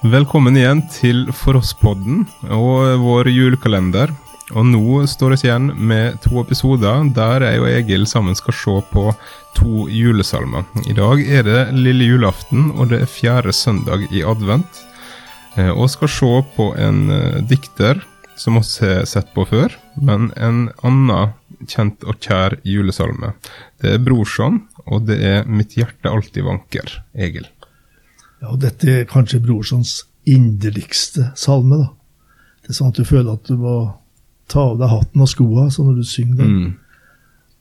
Velkommen igjen til For oss-podden og vår julekalender. Og nå står vi igjen med to episoder der jeg og Egil sammen skal se på to julesalmer. I dag er det lille julaften, og det er fjerde søndag i advent. Eh, Og skal se på en eh, dikter som vi har sett på før, men en annen kjent og kjær julesalme. Det er Brorson, og det er Mitt hjerte alltid vanker. Egil. Ja, og dette er kanskje Brorsons inderligste salme. da. Det er sånn at du føler at du må ta av deg hatten og skoa så når du synger den. Mm.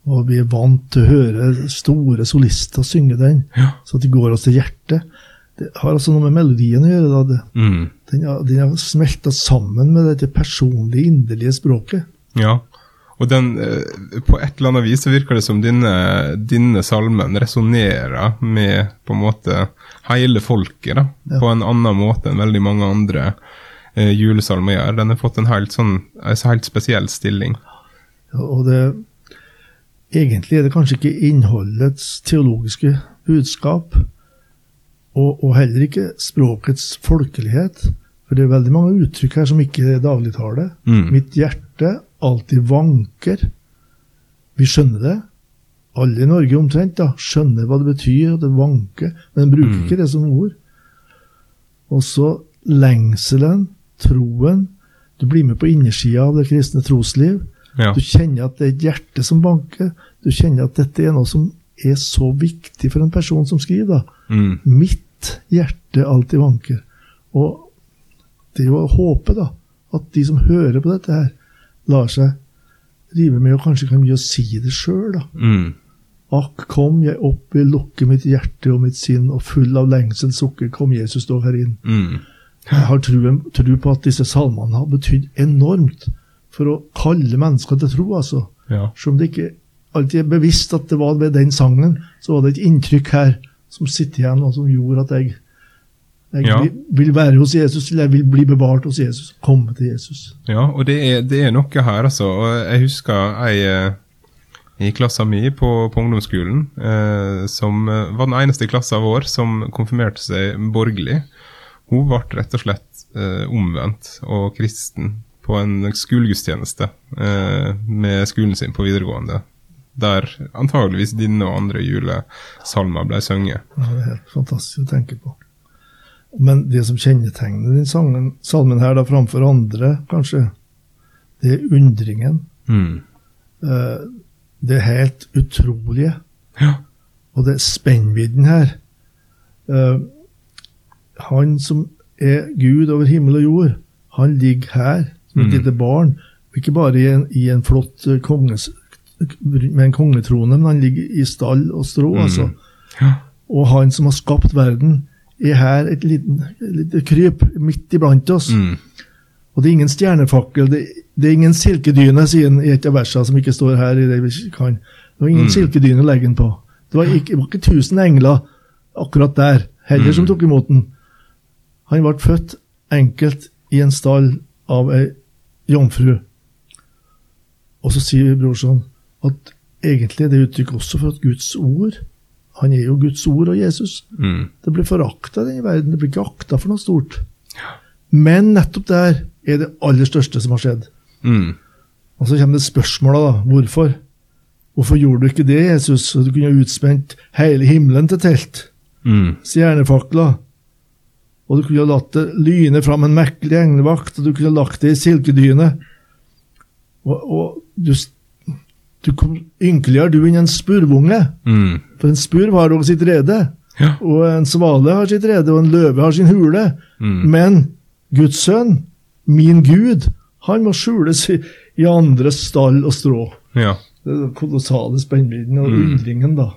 Og vi er vant til å høre store solister synge den, Ja. så det går oss til hjertet. Det har altså noe med melodien å gjøre. da. Det, Mm. den, har- den har smelta sammen med dette personlige, inderlige språket. Ja, og den, eh, på et eller annet vis så virker det som denne, denne salmen resonnerer med på en måte hele folket, da, Ja. på en annen måte enn veldig mange andre eh, julesalmer gjør. Den har fått en helt, sånn, en helt spesiell stilling. Ja, Og det, egentlig er det kanskje ikke innholdets teologiske budskap, og, og heller ikke språkets folkelighet. For det er veldig mange uttrykk her som ikke er dagligtale. Mm. Mitt hjerte alltid vanker. Vi skjønner det. Alle i Norge omtrent da, skjønner hva det betyr, at det vanker, men bruker Mm. ikke det som ord. Og så lengselen, troen. Du blir med på innersida av det kristne trosliv. Ja. Du kjenner at det er et hjerte som banker. Du kjenner at dette er noe som er så viktig for en person som skriver. Mm. Mitt hjerte alltid vanker. Og det er jo håpe da, at de som hører på dette her, lar seg rive med og kanskje kan mye å si det sjøl. Mm. Akk, kom jeg opp, vil lukke mitt hjerte og mitt sinn, og full av lengsel sukker, kom Jesus dog her inn. Mm. Jeg har tro, tro på at disse salmene har betydd enormt for å kalle mennesker til tro, altså. Ja. Selv om det ikke alltid er bevisst at det var ved den sangen, så var det et inntrykk her som sitter igjen, og som gjorde at jeg, jeg Ja. vil, være hos Jesus, eller jeg vil bli bevart hos Jesus. Komme til Jesus. Ja, og det er, det er noe her, altså. Og jeg husker ei eh, i klassa mi på, på ungdomsskolen, eh, som eh, var den eneste i klassa vår som konfirmerte seg borgerlig. Hun ble rett og slett eh, omvendt og kristen på en skolegudstjeneste eh, med skolen sin på videregående. Der antageligvis dine og andre julesalmer ble sunget. Ja, det er helt fantastisk å tenke på. Men det som kjennetegner den sangen, salmen her da framfor andre, kanskje, det er undringen. Mm. Eh, det helt utrolige. Ja. Og det er spennvidden her. Eh, han som er Gud over himmel og jord, han ligger her som et Mm. lite barn. Ikke bare i en, i en flott eh, konges, med en kongetrone, men han ligger i stall og strå. Mm. altså. Ja. Og han som har skapt verden, er her et lite kryp midt iblant oss. Mm. Og det er ingen stjernefakkel, det, det er ingen silkedyne, sier han i et av versene som ikke står her. i Det vi kan. Det var ingen Mm. silkedyne å legge den på. Det var ikke, var ikke tusen engler akkurat der, heller, som Mm. tok imot den. Han ble født enkelt i en stall av ei jomfru. Og så sier brorsan at egentlig det uttrykk også for at Guds ord Han er jo Guds ord og Jesus. Mm. Det blir forakta i den verden, det blir ikke akta for noe stort. Men nettopp der er det aller største som har skjedd. Mm. Og så kommer det spørsmålet, da. Hvorfor? Hvorfor gjorde du ikke det, Jesus? Så du kunne ha utspent hele himmelen til telt. Mm. Stjernefakler. Og du kunne ha latt det lyne fram en mektig englevakt, og du kunne ha lagt det i silkedyne. Og, og du, du kom ynkeligere du enn en spurvunge. Mm. For en spurv har også sitt rede. Ja. Og en svale har sitt rede, og en løve har sin hule. Mm. Men Guds sønn, min Gud, han må skjules i, i andres stall og strå. Ja. Det den kolossale spennvidden og Mm. undringen da,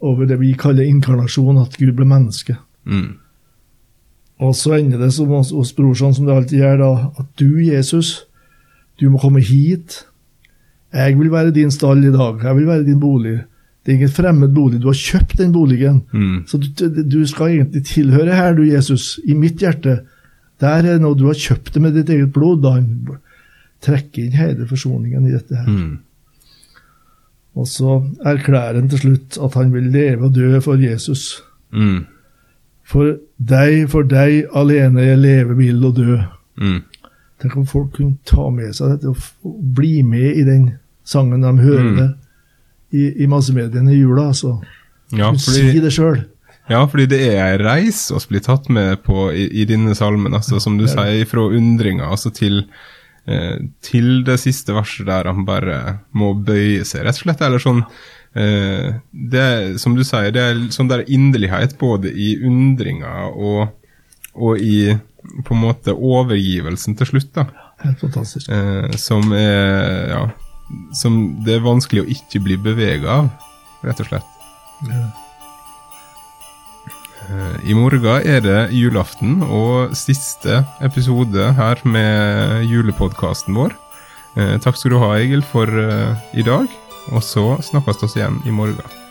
over det vi kaller inkarnasjon, at Gud ble menneske. Mm. Og så ender det som hos, hos brorsan, som det alltid gjør, da, at du, Jesus, du må komme hit. Jeg vil være din stall i dag. Jeg vil være din bolig. Det er ingen fremmed bolig. Du har kjøpt den boligen. Mm. Så du, du skal egentlig tilhøre her, du Jesus, i mitt hjerte. Der er noe du har kjøpt det med ditt eget blod. Da han trekker inn hele forsoningen i dette her. Mm. Og så erklærer han til slutt at han vil leve og dø for Jesus. Mm. For deg, for deg alene jeg lever, vil og dø. Mm. Tenk om folk kunne ta med seg dette og bli med i den sangen de hører Mm. i, i massemediene i jula. altså. Ja, fordi, Si det sjøl. ja, fordi det er ei reis å bli tatt med på i, i denne salmen. Altså, som du er sier, fra undringa altså til, eh, til det siste verset der han bare må bøye seg, rett og slett. Eller sånn eh, det, Som du sier, det er sånn der inderlighet både i undringa og, og i på en måte overgivelsen til slutt. da. Helt fantastisk. eh, som er ja, som det er vanskelig å ikke bli bevega av, rett og slett. Ja. Eh, I morgen er det julaften og siste episode her med julepodkasten vår. Eh, takk skal du ha, Egil, for eh, i dag. Og så snakkes vi igjen i morgen.